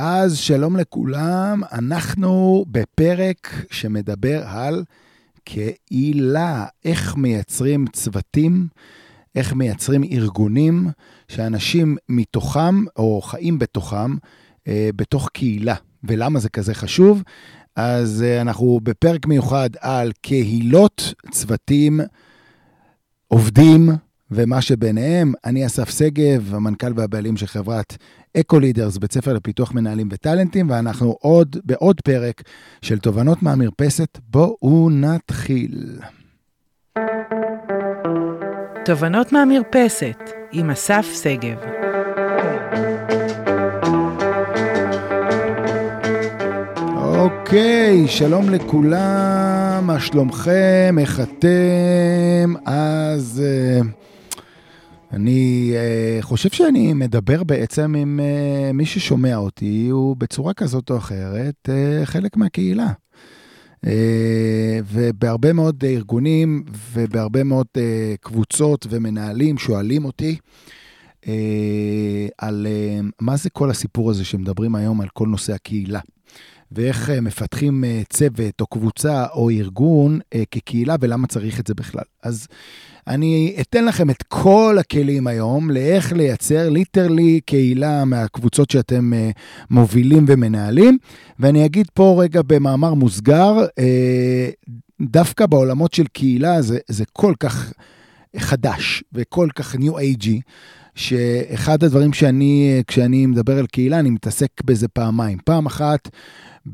אז שלום לכולם, אנחנו בפרק שמדבר על קהילה, איך מייצרים צוותים, איך מייצרים ארגונים שאנשים מתוכם, או חיים בתוכם, אה, בתוך קהילה. ולמה זה כזה חשוב? אז אה, אנחנו בפרק מיוחד על קהילות, צוותים, עובדים, ומה שביניהם. אני אסף שגב, המנכ"ל והבעלים של חברת אקו לידרס, בית ספר לפיתוח מנהלים וטאלנטים, ואנחנו עוד בעוד פרק של תובנות מהמרפסת. בואו נתחיל. תובנות מהמרפסת עם אסף שגב. אוקיי, שלום לכולם, מה שלומכם? איך אתם? אז... Uh... אני uh, חושב שאני מדבר בעצם עם uh, מי ששומע אותי, הוא בצורה כזאת או אחרת uh, חלק מהקהילה. Uh, ובהרבה מאוד ארגונים ובהרבה מאוד uh, קבוצות ומנהלים שואלים אותי uh, על uh, מה זה כל הסיפור הזה שמדברים היום על כל נושא הקהילה. ואיך מפתחים צוות או קבוצה או ארגון כקהילה ולמה צריך את זה בכלל. אז אני אתן לכם את כל הכלים היום לאיך לייצר ליטרלי קהילה מהקבוצות שאתם מובילים ומנהלים, ואני אגיד פה רגע במאמר מוסגר, דווקא בעולמות של קהילה זה, זה כל כך חדש וכל כך ניו אייג'י. שאחד הדברים שאני, כשאני מדבר על קהילה, אני מתעסק בזה פעמיים. פעם אחת,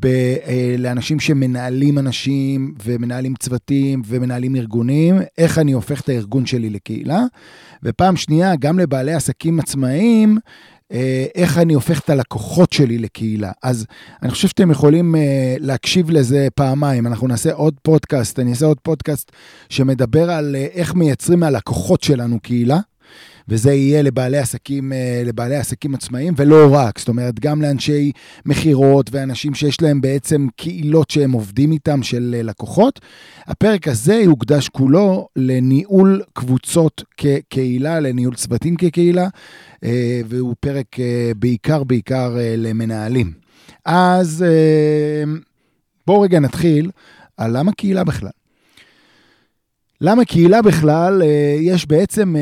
ב, אה, לאנשים שמנהלים אנשים ומנהלים צוותים ומנהלים ארגונים, איך אני הופך את הארגון שלי לקהילה. ופעם שנייה, גם לבעלי עסקים עצמאיים, אה, איך אני הופך את הלקוחות שלי לקהילה. אז אני חושב שאתם יכולים אה, להקשיב לזה פעמיים. אנחנו נעשה עוד פודקאסט, אני אעשה עוד פודקאסט שמדבר על אה, איך מייצרים מהלקוחות שלנו קהילה. וזה יהיה לבעלי עסקים, אה, לבעלי עסקים עצמאיים, ולא רק, זאת אומרת, גם לאנשי מכירות ואנשים שיש להם בעצם קהילות שהם עובדים איתם של אה, לקוחות. הפרק הזה יוקדש כולו לניהול קבוצות כקהילה, לניהול צוותים כקהילה, אה, והוא פרק בעיקר בעיקר למנהלים. אז בואו רגע נתחיל על למה קהילה בכלל. למה קהילה בכלל? יש בעצם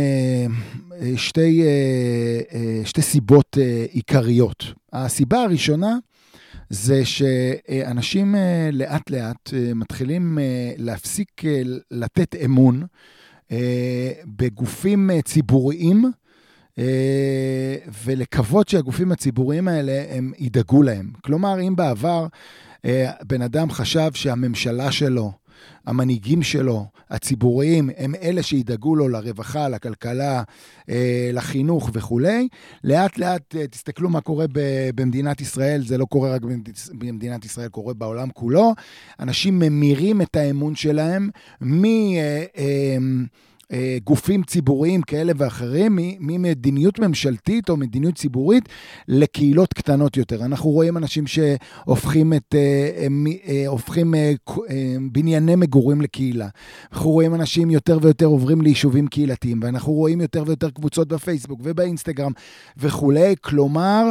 שתי, אה, אה, שתי סיבות אה, עיקריות. הסיבה הראשונה זה שאנשים לאט לאט מתחילים להפסיק לתת אמון בגופים ציבוריים, ולקוות שהגופים הציבוריים האלה, הם ידאגו להם. כלומר, אם בעבר בן אדם חשב שהממשלה שלו, המנהיגים שלו, הציבוריים, הם אלה שידאגו לו לרווחה, לכלכלה, אה, לחינוך וכולי. לאט לאט אה, תסתכלו מה קורה במדינת ישראל, זה לא קורה רק במדינת ישראל, קורה בעולם כולו. אנשים ממירים את האמון שלהם מ... אה, גופים ציבוריים כאלה ואחרים, ממדיניות ממשלתית או מדיניות ציבורית לקהילות קטנות יותר. אנחנו רואים אנשים שהופכים את, אה, אה, הופכים בנייני מגורים לקהילה. אנחנו רואים אנשים יותר ויותר עוברים ליישובים קהילתיים, ואנחנו רואים יותר ויותר קבוצות בפייסבוק ובאינסטגרם וכולי. כלומר,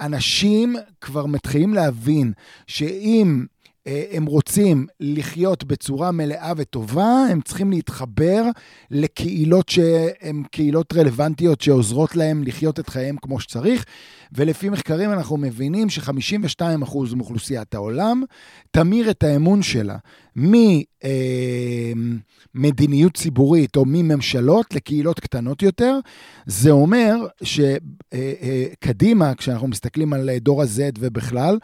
אנשים כבר מתחילים להבין שאם הם רוצים לחיות בצורה מלאה וטובה, הם צריכים להתחבר לקהילות שהן קהילות רלוונטיות שעוזרות להם לחיות את חייהם כמו שצריך. ולפי מחקרים אנחנו מבינים ש-52% מאוכלוסיית העולם תמיר את האמון שלה ממדיניות ציבורית או מממשלות לקהילות קטנות יותר. זה אומר שקדימה, כשאנחנו מסתכלים על דור ה-Z ובכלל,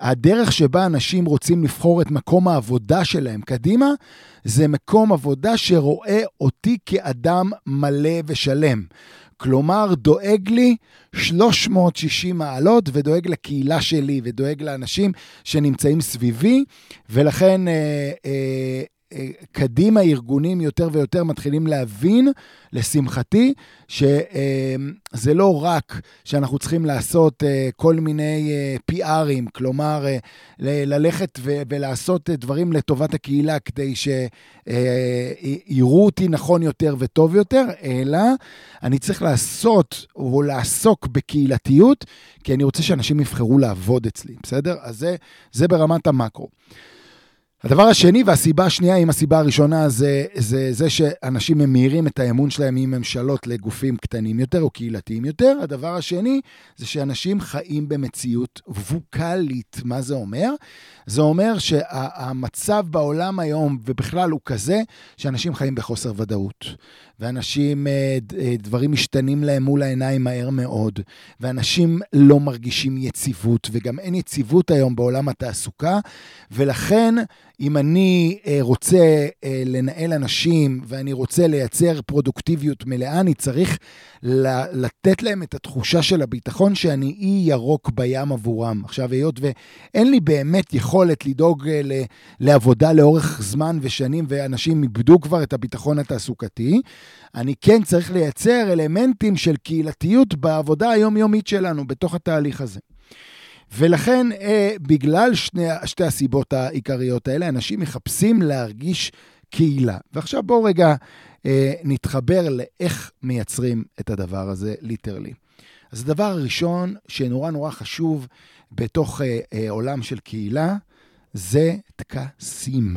הדרך שבה אנשים רוצים לבחור את מקום העבודה שלהם קדימה, זה מקום עבודה שרואה אותי כאדם מלא ושלם. כלומר, דואג לי 360 מעלות ודואג לקהילה שלי ודואג לאנשים שנמצאים סביבי, ולכן אה, אה, קדימה ארגונים יותר ויותר מתחילים להבין, לשמחתי, שזה לא רק שאנחנו צריכים לעשות כל מיני PRים, כלומר, ללכת ולעשות דברים לטובת הקהילה כדי שיראו אותי נכון יותר וטוב יותר, אלא אני צריך לעשות או לעסוק בקהילתיות, כי אני רוצה שאנשים יבחרו לעבוד אצלי, בסדר? אז זה, זה ברמת המקרו. הדבר השני והסיבה השנייה, אם הסיבה הראשונה זה, זה זה שאנשים ממירים את האמון שלהם מממשלות לגופים קטנים יותר או קהילתיים יותר. הדבר השני זה שאנשים חיים במציאות ווקאלית. מה זה אומר? זה אומר שהמצב בעולם היום ובכלל הוא כזה שאנשים חיים בחוסר ודאות. ואנשים, אה, אה, דברים משתנים להם מול העיניים מהר מאוד, ואנשים לא מרגישים יציבות, וגם אין יציבות היום בעולם התעסוקה, ולכן אם אני אה, רוצה לנהל אנשים ואני רוצה לייצר פרודוקטיביות מלאה, אני צריך לתת להם את התחושה של הביטחון שאני אי ירוק בים עבורם. עכשיו, היות ואין לי באמת יכולת לדאוג לעבודה לאורך זמן ושנים, ואנשים איבדו כבר את הביטחון התעסוקתי, אני כן צריך לייצר אלמנטים של קהילתיות בעבודה היומיומית שלנו, בתוך התהליך הזה. ולכן, אה, בגלל שני, שתי הסיבות העיקריות האלה, אנשים מחפשים להרגיש קהילה. ועכשיו בואו רגע אה, נתחבר לאיך מייצרים את הדבר הזה ליטרלי. אז הדבר הראשון שנורא נורא חשוב בתוך אה, אה, עולם של קהילה, זה טקסים.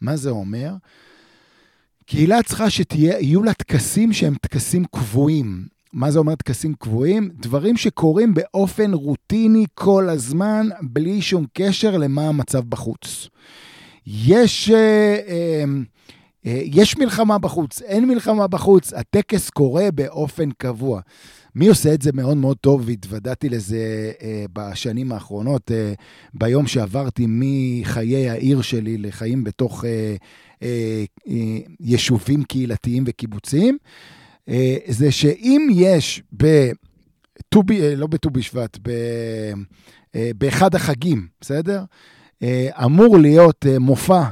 מה זה אומר? קהילה צריכה שיהיו לה טקסים שהם טקסים קבועים. מה זה אומר טקסים קבועים? דברים שקורים באופן רוטיני כל הזמן, בלי שום קשר למה המצב בחוץ. יש, אה, אה, אה, יש מלחמה בחוץ, אין מלחמה בחוץ, הטקס קורה באופן קבוע. מי עושה את זה מאוד מאוד טוב, והתוודעתי לזה אה, בשנים האחרונות, אה, ביום שעברתי מחיי העיר שלי לחיים בתוך אה, אה, אה, יישובים קהילתיים וקיבוציים, זה שאם יש בט"ו, לא בט"ו בשבט, באחד החגים, בסדר? אמור להיות מופע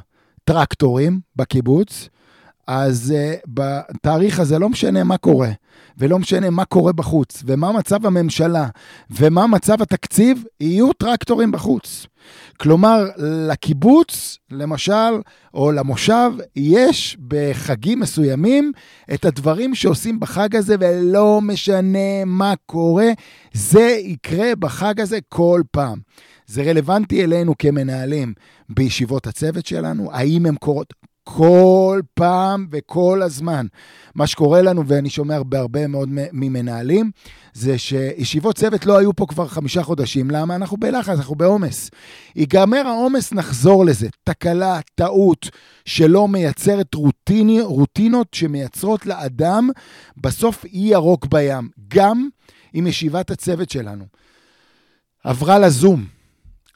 טרקטורים בקיבוץ, אז uh, בתאריך הזה לא משנה מה קורה, ולא משנה מה קורה בחוץ, ומה מצב הממשלה, ומה מצב התקציב, יהיו טרקטורים בחוץ. כלומר, לקיבוץ, למשל, או למושב, יש בחגים מסוימים את הדברים שעושים בחג הזה, ולא משנה מה קורה, זה יקרה בחג הזה כל פעם. זה רלוונטי אלינו כמנהלים בישיבות הצוות שלנו, האם הן קורות כל פעם וכל הזמן. מה שקורה לנו, ואני שומע בהרבה מאוד ממנהלים, זה שישיבות צוות לא היו פה כבר חמישה חודשים. למה? אנחנו בלחץ, אנחנו בעומס. ייגמר העומס, נחזור לזה. תקלה, טעות, שלא מייצרת רוטיני, רוטינות שמייצרות לאדם בסוף אי ירוק בים. גם עם ישיבת הצוות שלנו. עברה לזום,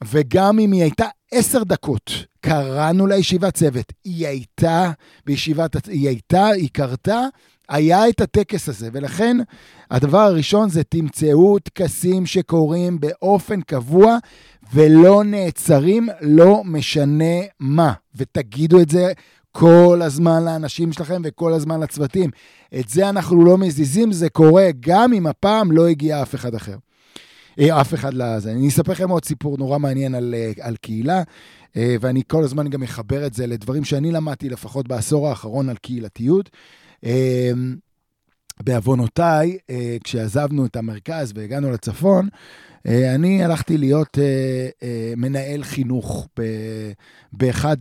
וגם אם היא הייתה עשר דקות, קראנו לה ישיבת צוות. היא הייתה בישיבת, היא הייתה, היא קרתה, היה את הטקס הזה, ולכן הדבר הראשון זה תמצאו טקסים שקורים באופן קבוע ולא נעצרים, לא משנה מה, ותגידו את זה כל הזמן לאנשים שלכם וכל הזמן לצוותים. את זה אנחנו לא מזיזים, זה קורה גם אם הפעם לא הגיע אף אחד אחר. אה, אף אחד לזה. אני אספר לכם עוד סיפור נורא מעניין על, אה, על קהילה, אה, ואני כל הזמן גם אחבר את זה לדברים שאני למדתי לפחות בעשור האחרון על קהילתיות. בעוונותיי, כשעזבנו את המרכז והגענו לצפון, אני הלכתי להיות מנהל חינוך באחד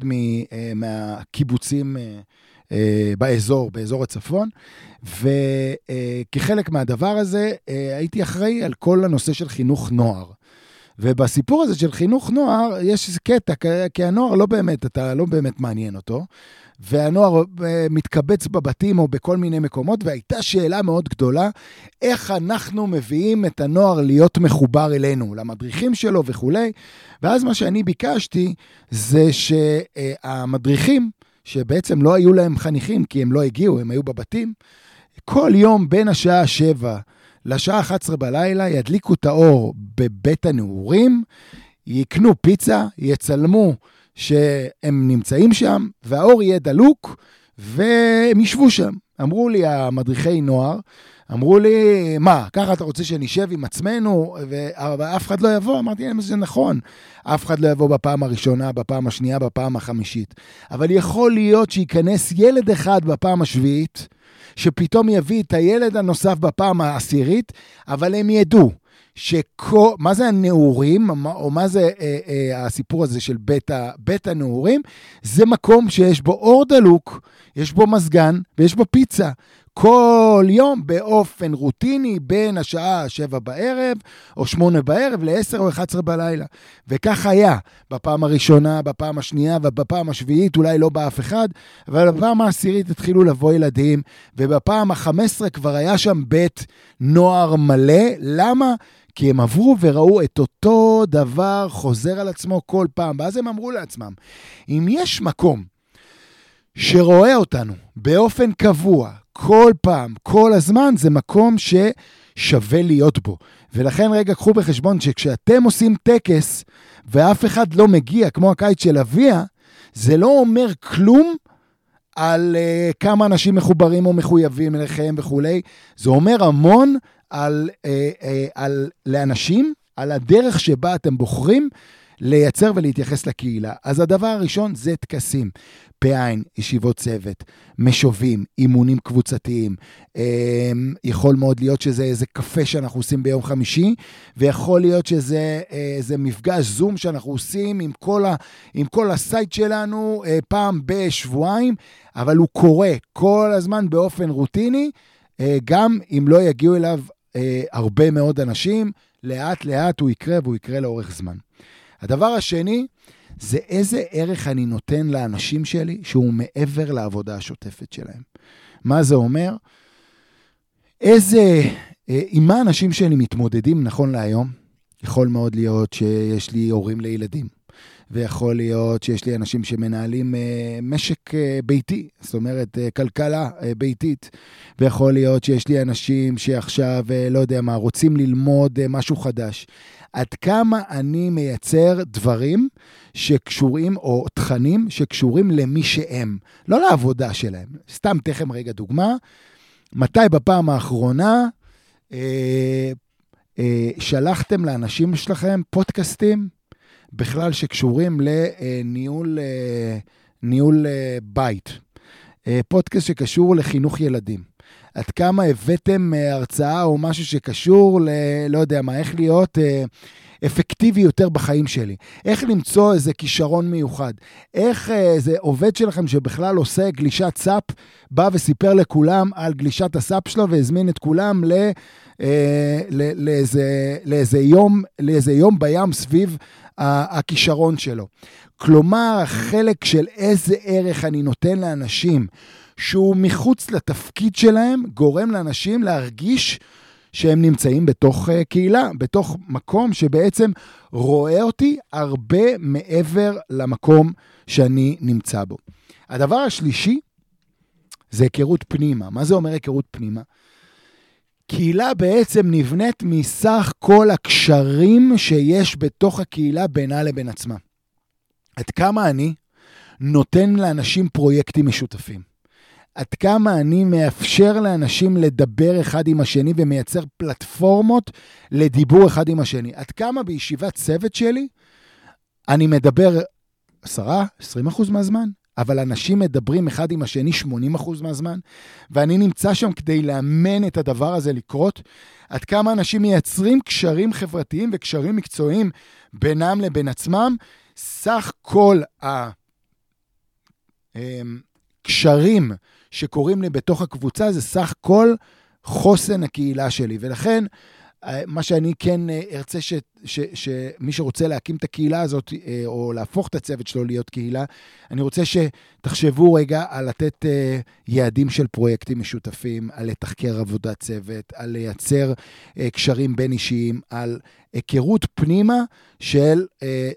מהקיבוצים באזור, באזור הצפון, וכחלק מהדבר הזה אה, הייתי אחראי על כל הנושא של חינוך נוער. ובסיפור הזה של חינוך נוער, יש איזה קטע, כי הנוער לא באמת, אתה לא באמת מעניין אותו, והנוער אה, מתקבץ בבתים או בכל מיני מקומות, והייתה שאלה מאוד גדולה, איך אנחנו מביאים את הנוער להיות מחובר אלינו, למדריכים שלו וכולי, ואז מה שאני ביקשתי זה שהמדריכים, שבעצם לא היו להם חניכים כי הם לא הגיעו, הם היו בבתים, כל יום בין השעה 7 לשעה 11 בלילה ידליקו את האור בבית הנעורים, יקנו פיצה, יצלמו שהם נמצאים שם, והאור יהיה דלוק, והם ישבו שם. אמרו לי המדריכי נוער, אמרו לי, מה, ככה אתה רוצה שנשב עם עצמנו ואף אחד לא יבוא? אמרתי להם שזה נכון. אף אחד לא יבוא בפעם הראשונה, בפעם השנייה, בפעם החמישית. אבל יכול להיות שייכנס ילד אחד בפעם השביעית, שפתאום יביא את הילד הנוסף בפעם העשירית, אבל הם ידעו שכל, מה זה הנעורים, או מה זה אה, אה, הסיפור הזה של בית, בית הנעורים? זה מקום שיש בו אור דלוק, יש בו מזגן ויש בו פיצה. כל יום באופן רוטיני בין השעה 7 בערב או 8 בערב ל-10 או 11 בלילה. וכך היה בפעם הראשונה, בפעם השנייה ובפעם השביעית, אולי לא בא אף אחד, אבל בפעם העשירית התחילו לבוא ילדים, ובפעם ה-15 כבר היה שם בית נוער מלא. למה? כי הם עברו וראו את אותו דבר חוזר על עצמו כל פעם. ואז הם אמרו לעצמם, אם יש מקום שרואה אותנו באופן קבוע, כל פעם, כל הזמן, זה מקום ששווה להיות בו. ולכן רגע, קחו בחשבון שכשאתם עושים טקס ואף אחד לא מגיע, כמו הקיץ של אביה, זה לא אומר כלום על uh, כמה אנשים מחוברים או מחויבים אליכם וכולי. זה אומר המון על, uh, uh, על לאנשים, על הדרך שבה אתם בוחרים לייצר ולהתייחס לקהילה. אז הדבר הראשון זה טקסים. בעין, ישיבות צוות, משובים, אימונים קבוצתיים. אמ, יכול מאוד להיות שזה איזה קפה שאנחנו עושים ביום חמישי, ויכול להיות שזה איזה מפגש זום שאנחנו עושים עם כל, ה, עם כל ה site שלנו אה, פעם בשבועיים, אבל הוא קורה כל הזמן באופן רוטיני, אה, גם אם לא יגיעו אליו אה, הרבה מאוד אנשים, לאט-לאט הוא יקרה והוא יקרה לאורך זמן. הדבר השני, זה איזה ערך אני נותן לאנשים שלי שהוא מעבר לעבודה השוטפת שלהם. מה זה אומר? איזה, אה, עם מה האנשים שלי מתמודדים נכון להיום? יכול מאוד להיות שיש לי הורים לילדים, ויכול להיות שיש לי אנשים שמנהלים אה, משק אה, ביתי, זאת אומרת, כלכלה ביתית, ויכול להיות שיש לי אנשים שעכשיו, לא יודע מה, רוצים ללמוד משהו חדש. עד כמה אני מייצר דברים שקשורים, או תכנים שקשורים למי שהם, לא לעבודה שלהם. סתם תכף רגע דוגמה, מתי בפעם האחרונה אה, אה, שלחתם לאנשים שלכם פודקאסטים בכלל שקשורים לניהול אה, ניהול, אה, בית? אה, פודקאסט שקשור לחינוך ילדים. עד כמה הבאתם אה, הרצאה או משהו שקשור ל... לא יודע מה, איך להיות אפקטיבי יותר בחיים שלי. איך למצוא איזה כישרון מיוחד. איך איזה עובד שלכם שבכלל עושה גלישת סאפ, בא וסיפר לכולם על גלישת הסאפ שלו והזמין את כולם ל... אה, לאיזה, לאיזה, יום, לאיזה יום בים סביב הכישרון שלו. כלומר, החלק של איזה ערך אני נותן לאנשים שהוא מחוץ לתפקיד שלהם, גורם לאנשים להרגיש שהם נמצאים בתוך uh, קהילה, בתוך מקום שבעצם רואה אותי הרבה מעבר למקום שאני נמצא בו. הדבר השלישי זה היכרות פנימה. מה זה אומר היכרות פנימה? קהילה בעצם נבנית מסך כל הקשרים שיש בתוך הקהילה בינה לבין עצמה. עד כמה אני נותן לאנשים פרויקטים משותפים. עד כמה אני מאפשר לאנשים לדבר אחד עם השני ומייצר פלטפורמות לדיבור אחד עם השני. עד כמה בישיבת צוות שלי אני מדבר 10-20% מהזמן, אבל אנשים מדברים אחד עם השני 80% מהזמן, ואני נמצא שם כדי לאמן את הדבר הזה לקרות. עד כמה אנשים מייצרים קשרים חברתיים וקשרים מקצועיים בינם לבין עצמם. סך כל הקשרים שקורים לי בתוך הקבוצה זה סך כל חוסן הקהילה שלי. ולכן, מה שאני כן אה, ארצה ש, ש, שמי שרוצה להקים את הקהילה הזאת, אה, או להפוך את הצוות שלו להיות קהילה, אני רוצה שתחשבו רגע על לתת יעדים של פרויקטים משותפים, על לתחקר עבודת צוות, על לייצר קשרים בין אישיים, על היכרות פנימה של,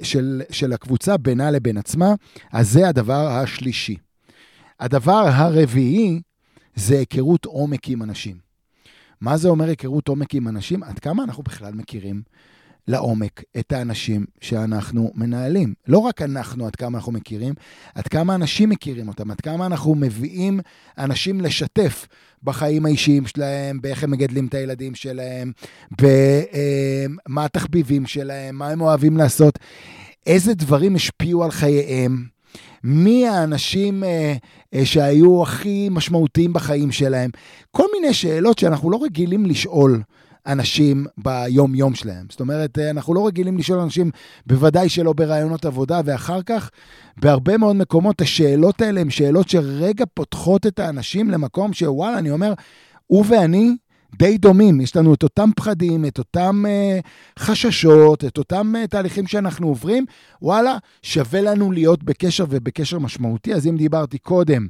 של, של הקבוצה בינה לבין עצמה. אז זה הדבר השלישי. הדבר הרביעי זה היכרות עומק עם אנשים. מה זה אומר היכרות עומק עם אנשים? עד כמה אנחנו בכלל מכירים לעומק את האנשים שאנחנו מנהלים. לא רק אנחנו, עד כמה אנחנו מכירים, עד כמה אנשים מכירים אותם, עד כמה אנחנו מביאים אנשים לשתף בחיים האישיים שלהם, באיך הם מגדלים את הילדים שלהם, במה התחביבים שלהם, מה הם אוהבים לעשות, איזה דברים השפיעו על חייהם. מי האנשים אה, אה, שהיו הכי משמעותיים בחיים שלהם. כל מיני שאלות שאנחנו לא רגילים לשאול אנשים ביום-יום שלהם. זאת אומרת, אה, אנחנו לא רגילים לשאול אנשים, בוודאי שלא ברעיונות עבודה, ואחר כך, בהרבה מאוד מקומות, השאלות האלה הן שאלות שרגע פותחות את האנשים למקום שוואלה, אני אומר, הוא ואני די דומים, יש לנו את אותם פחדים, את אותם uh, חששות, את אותם uh, תהליכים שאנחנו עוברים, וואלה, שווה לנו להיות בקשר ובקשר משמעותי. אז אם דיברתי קודם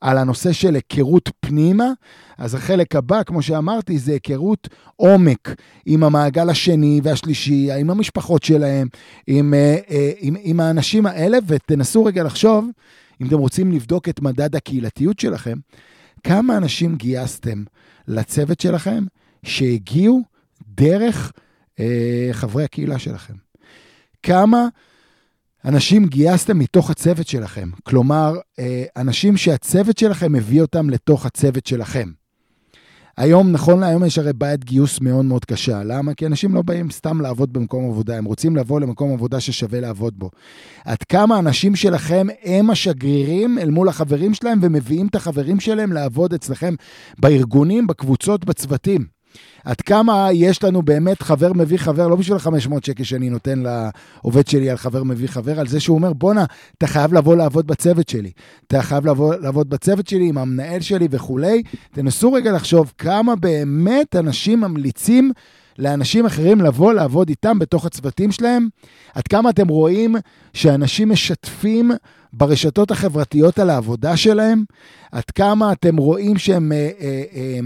על הנושא של היכרות פנימה, אז החלק הבא, כמו שאמרתי, זה היכרות עומק עם המעגל השני והשלישי, עם המשפחות שלהם, עם, uh, uh, עם, עם האנשים האלה, ותנסו רגע לחשוב, אם אתם רוצים לבדוק את מדד הקהילתיות שלכם, כמה אנשים גייסתם לצוות שלכם שהגיעו דרך אה, חברי הקהילה שלכם. כמה אנשים גייסתם מתוך הצוות שלכם, כלומר, אה, אנשים שהצוות שלכם הביא אותם לתוך הצוות שלכם. היום, נכון להיום, יש הרי בעיית גיוס מאוד מאוד קשה. למה? כי אנשים לא באים סתם לעבוד במקום עבודה, הם רוצים לבוא למקום עבודה ששווה לעבוד בו. עד כמה האנשים שלכם הם השגרירים אל מול החברים שלהם ומביאים את החברים שלהם לעבוד אצלכם בארגונים, בקבוצות, בצוותים. עד כמה יש לנו באמת חבר מביא חבר, לא בשביל ה-500 שקל שאני נותן לעובד שלי על חבר מביא חבר, על זה שהוא אומר, בואנה, אתה חייב לבוא לעבוד בצוות שלי. אתה חייב לבוא לעבוד בצוות שלי עם המנהל שלי וכולי. תנסו רגע לחשוב כמה באמת אנשים ממליצים לאנשים אחרים לבוא לעבוד איתם בתוך הצוותים שלהם? עד כמה אתם רואים שאנשים משתפים ברשתות החברתיות על העבודה שלהם? עד כמה אתם רואים שהם אה, אה, אה,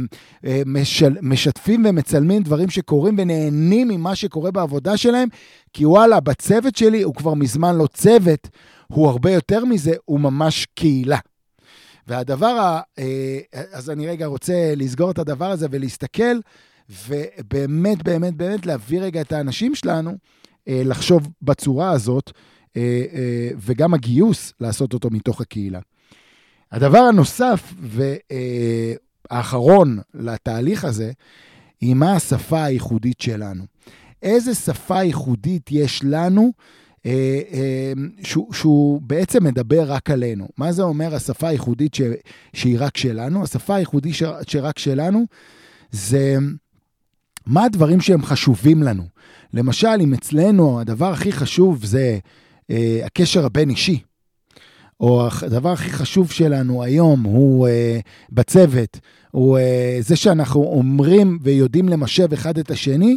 אה, משל, משתפים ומצלמים דברים שקורים ונהנים ממה שקורה בעבודה שלהם? כי וואלה, בצוות שלי הוא כבר מזמן לא צוות, הוא הרבה יותר מזה, הוא ממש קהילה. והדבר, ה, אה, אז אני רגע רוצה לסגור את הדבר הזה ולהסתכל ובאמת, באמת, באמת להביא רגע את האנשים שלנו אה, לחשוב בצורה הזאת, וגם הגיוס, לעשות אותו מתוך הקהילה. הדבר הנוסף והאחרון לתהליך הזה, היא מה השפה הייחודית שלנו. איזה שפה ייחודית יש לנו אה, אה, שהוא, שהוא בעצם מדבר רק עלינו. מה זה אומר השפה הייחודית ש, שהיא רק שלנו? השפה הייחודית ש, שרק שלנו זה מה הדברים שהם חשובים לנו. למשל, אם אצלנו הדבר הכי חשוב זה אה, הקשר הבין-אישי, או הדבר הכי חשוב שלנו היום הוא אה, בצוות, הוא אה, זה שאנחנו אומרים ויודעים למשב אחד את השני,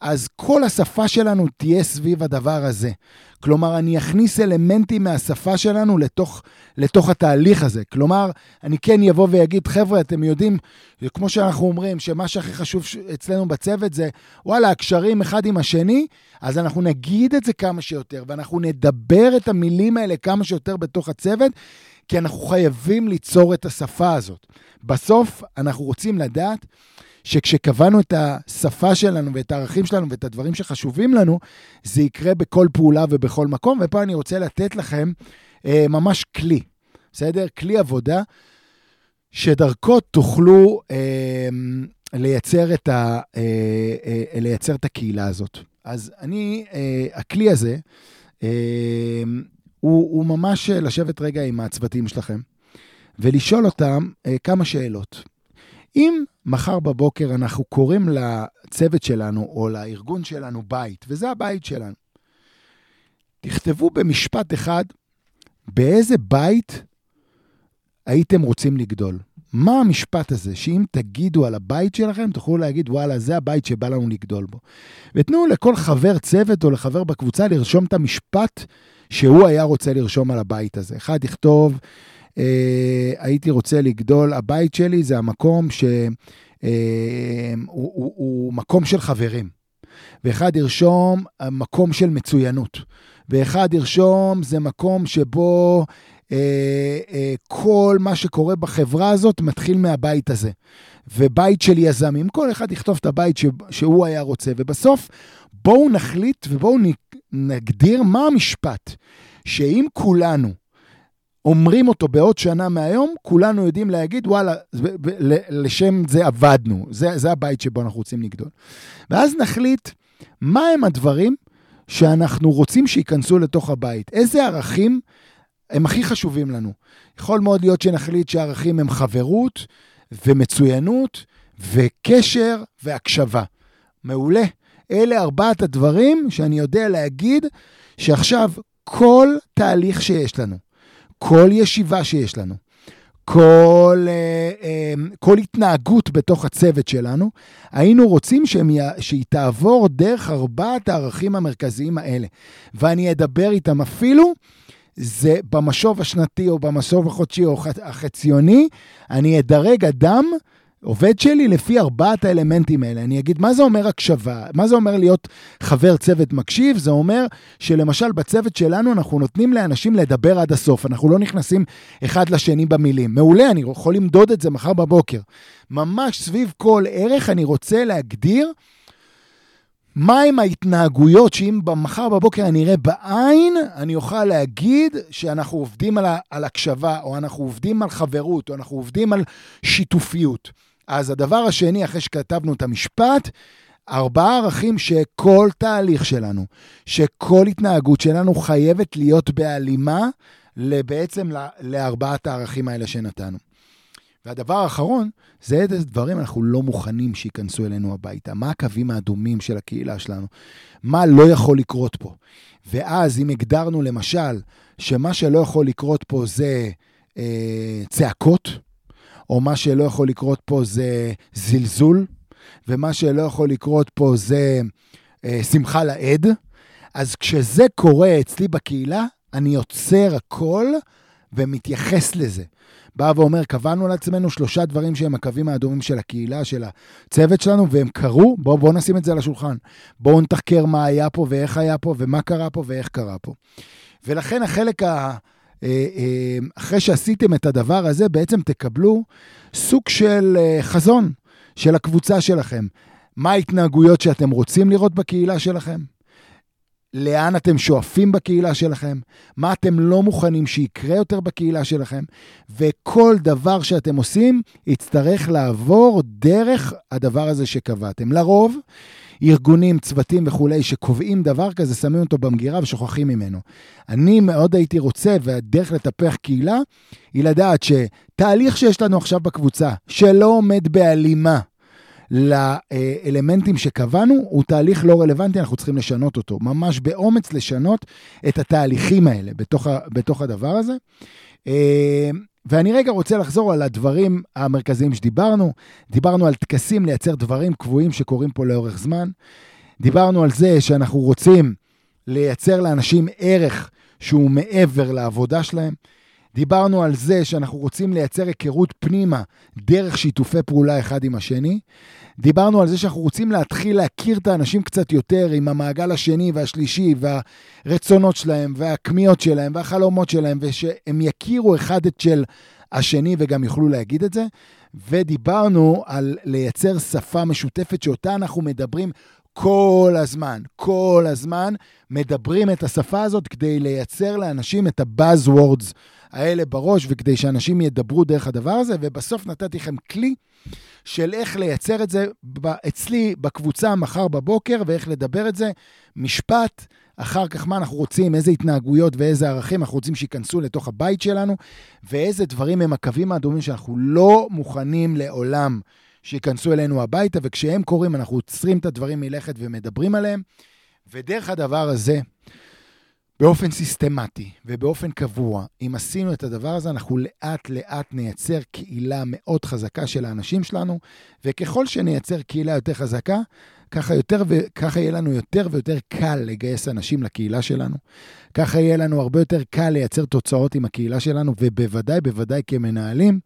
אז כל השפה שלנו תהיה סביב הדבר הזה. כלומר, אני אכניס אלמנטים מהשפה שלנו לתוך, לתוך התהליך הזה. כלומר, אני כן אבוא ואגיד, חבר'ה, אתם יודעים, כמו שאנחנו אומרים, שמה שהכי חשוב אצלנו בצוות זה, וואלה, הקשרים אחד עם השני, אז אנחנו נגיד את זה כמה שיותר, ואנחנו נדבר את המילים האלה כמה שיותר בתוך הצוות, כי אנחנו חייבים ליצור את השפה הזאת. בסוף, אנחנו רוצים לדעת שכשקבענו את השפה שלנו ואת הערכים שלנו ואת הדברים שחשובים לנו, זה יקרה בכל פעולה ובכל מקום. ופה אני רוצה לתת לכם אה, ממש כלי, בסדר? כלי עבודה, שדרכו תוכלו אה, לייצר, את ה, אה, אה, לייצר את הקהילה הזאת. אז אני, אה, הכלי הזה, אה, הוא, הוא ממש לשבת רגע עם הצוותים שלכם ולשאול אותם אה, כמה שאלות. אם מחר בבוקר אנחנו קוראים לצוות שלנו או לארגון שלנו בית, וזה הבית שלנו, תכתבו במשפט אחד באיזה בית הייתם רוצים לגדול. מה המשפט הזה, שאם תגידו על הבית שלכם, תוכלו להגיד, וואלה, זה הבית שבא לנו לגדול בו. ותנו לכל חבר צוות או לחבר בקבוצה לרשום את המשפט שהוא היה רוצה לרשום על הבית הזה. אחד יכתוב, אה, הייתי רוצה לגדול, הבית שלי זה המקום שהוא אה, הוא, הוא מקום של חברים. ואחד ירשום מקום של מצוינות. ואחד ירשום זה מקום שבו אה, אה, כל מה שקורה בחברה הזאת מתחיל מהבית הזה. ובית של יזמים, כל אחד יכתוב את הבית ש, שהוא היה רוצה. ובסוף, בואו נחליט ובואו נגדיר מה המשפט שאם כולנו אומרים אותו בעוד שנה מהיום, כולנו יודעים להגיד, וואלה, לשם זה עבדנו, זה, זה הבית שבו אנחנו רוצים לגדול. ואז נחליט מה הם הדברים שאנחנו רוצים שייכנסו לתוך הבית, איזה ערכים הם הכי חשובים לנו. יכול מאוד להיות שנחליט שהערכים הם חברות ומצוינות וקשר והקשבה. מעולה. אלה ארבעת הדברים שאני יודע להגיד שעכשיו כל תהליך שיש לנו, כל ישיבה שיש לנו, כל, אה, אה, כל התנהגות בתוך הצוות שלנו, היינו רוצים שהם, שהיא תעבור דרך ארבעת הערכים המרכזיים האלה. ואני אדבר איתם אפילו, זה במשוב השנתי או במשוב החודשי או החציוני, אני אדרג אדם עובד שלי לפי ארבעת האלמנטים האלה. אני אגיד, מה זה אומר הקשבה? מה זה אומר להיות חבר צוות מקשיב? זה אומר שלמשל בצוות שלנו אנחנו נותנים לאנשים לדבר עד הסוף, אנחנו לא נכנסים אחד לשני במילים. מעולה, אני יכול למדוד את זה מחר בבוקר. ממש סביב כל ערך אני רוצה להגדיר מהם ההתנהגויות שאם מחר בבוקר אני אראה בעין, אני אוכל להגיד שאנחנו עובדים על, על הקשבה, או אנחנו עובדים על חברות, או אנחנו עובדים על שיתופיות. אז הדבר השני, אחרי שכתבנו את המשפט, ארבעה ערכים שכל תהליך שלנו, שכל התנהגות שלנו חייבת להיות בהלימה בעצם לארבעת הערכים האלה שנתנו. והדבר האחרון, זה איזה דברים אנחנו לא מוכנים שייכנסו אלינו הביתה. מה הקווים האדומים של הקהילה שלנו? מה לא יכול לקרות פה? ואז אם הגדרנו למשל שמה שלא יכול לקרות פה זה אה, צעקות, או מה שלא יכול לקרות פה זה זלזול, ומה שלא יכול לקרות פה זה אה, שמחה לאיד. אז כשזה קורה אצלי בקהילה, אני עוצר הכל ומתייחס לזה. בא ואומר, קבענו לעצמנו שלושה דברים שהם הקווים האדומים של הקהילה, של הצוות שלנו, והם קרו, בואו בוא נשים את זה על השולחן. בואו נתחקר מה היה פה ואיך היה פה, ומה קרה פה ואיך קרה פה. ולכן החלק ה... אה, אה, אחרי שעשיתם את הדבר הזה, בעצם תקבלו סוג של אה, חזון של הקבוצה שלכם. מה ההתנהגויות שאתם רוצים לראות בקהילה שלכם? לאן אתם שואפים בקהילה שלכם, מה אתם לא מוכנים שיקרה יותר בקהילה שלכם, וכל דבר שאתם עושים יצטרך לעבור דרך הדבר הזה שקבעתם. לרוב, ארגונים, צוותים וכולי שקובעים דבר כזה, שמים אותו במגירה ושוכחים ממנו. אני מאוד הייתי רוצה, והדרך לטפח קהילה, היא לדעת שתהליך שיש לנו עכשיו בקבוצה, שלא עומד בהלימה לאלמנטים שקבענו, הוא תהליך לא רלוונטי, אנחנו צריכים לשנות אותו. ממש באומץ לשנות את התהליכים האלה בתוך, בתוך הדבר הזה. ואני רגע רוצה לחזור על הדברים המרכזיים שדיברנו. דיברנו על טקסים, לייצר דברים קבועים שקורים פה לאורך זמן. דיברנו על זה שאנחנו רוצים לייצר לאנשים ערך שהוא מעבר לעבודה שלהם. דיברנו על זה שאנחנו רוצים לייצר היכרות פנימה דרך שיתופי פעולה אחד עם השני. דיברנו על זה שאנחנו רוצים להתחיל להכיר את האנשים קצת יותר עם המעגל השני והשלישי והרצונות שלהם והכמיהות שלהם והחלומות שלהם, ושהם יכירו אחד את של השני וגם יוכלו להגיד את זה. ודיברנו על לייצר שפה משותפת שאותה אנחנו מדברים כל הזמן, כל הזמן מדברים את השפה הזאת כדי לייצר לאנשים את ה-Buzzwords האלה בראש, וכדי שאנשים ידברו דרך הדבר הזה, ובסוף נתתי לכם כלי של איך לייצר את זה אצלי בקבוצה מחר בבוקר, ואיך לדבר את זה. משפט, אחר כך מה אנחנו רוצים, איזה התנהגויות ואיזה ערכים אנחנו רוצים שייכנסו לתוך הבית שלנו, ואיזה דברים הם הקווים האדומים שאנחנו לא מוכנים לעולם שייכנסו אלינו הביתה, וכשהם קורים אנחנו עוצרים את הדברים מלכת ומדברים עליהם. ודרך הדבר הזה, באופן סיסטמטי ובאופן קבוע, אם עשינו את הדבר הזה, אנחנו לאט לאט נייצר קהילה מאוד חזקה של האנשים שלנו, וככל שנייצר קהילה יותר חזקה, ככה, יותר ו... ככה יהיה לנו יותר ויותר קל לגייס אנשים לקהילה שלנו. ככה יהיה לנו הרבה יותר קל לייצר תוצאות עם הקהילה שלנו, ובוודאי, בוודאי כמנהלים,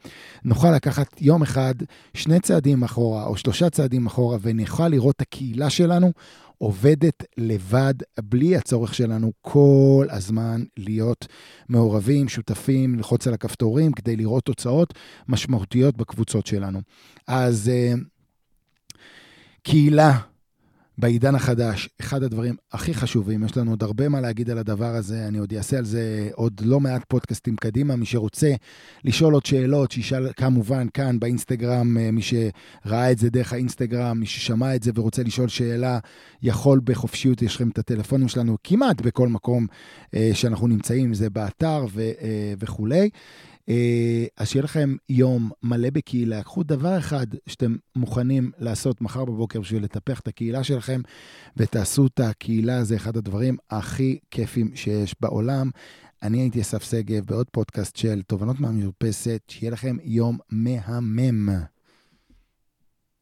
נוכל לקחת יום אחד, שני צעדים אחורה או שלושה צעדים אחורה, ונוכל לראות את הקהילה שלנו עובדת לבד, בלי הצורך שלנו כל הזמן להיות מעורבים, שותפים, ללחוץ על הכפתורים כדי לראות תוצאות משמעותיות בקבוצות שלנו. אז uh, קהילה בעידן החדש, אחד הדברים הכי חשובים, יש לנו עוד הרבה מה להגיד על הדבר הזה, אני עוד אעשה על זה עוד לא מעט פודקאסטים קדימה, מי שרוצה לשאול עוד שאלות, שישאל כמובן כאן באינסטגרם, אה, מי שראה את זה דרך האינסטגרם, מי ששמע את זה ורוצה לשאול שאלה, יכול בחופשיות, יש לכם את הטלפונים שלנו כמעט בכל מקום אה, שאנחנו נמצאים, זה באתר ו, אה, וכולי. אה, אז שיהיה לכם יום מלא בקהילה. קחו דבר אחד שאתם מוכנים לעשות מחר בבוקר בשביל לטפח את הקהילה שלכם, ותעשו את הקהילה, זה אחד הדברים הכי כיפים שיש בעולם. אני הייתי אסף שגב בעוד פודקאסט של תובנות מהמרפסת, שיהיה לכם יום מהמם.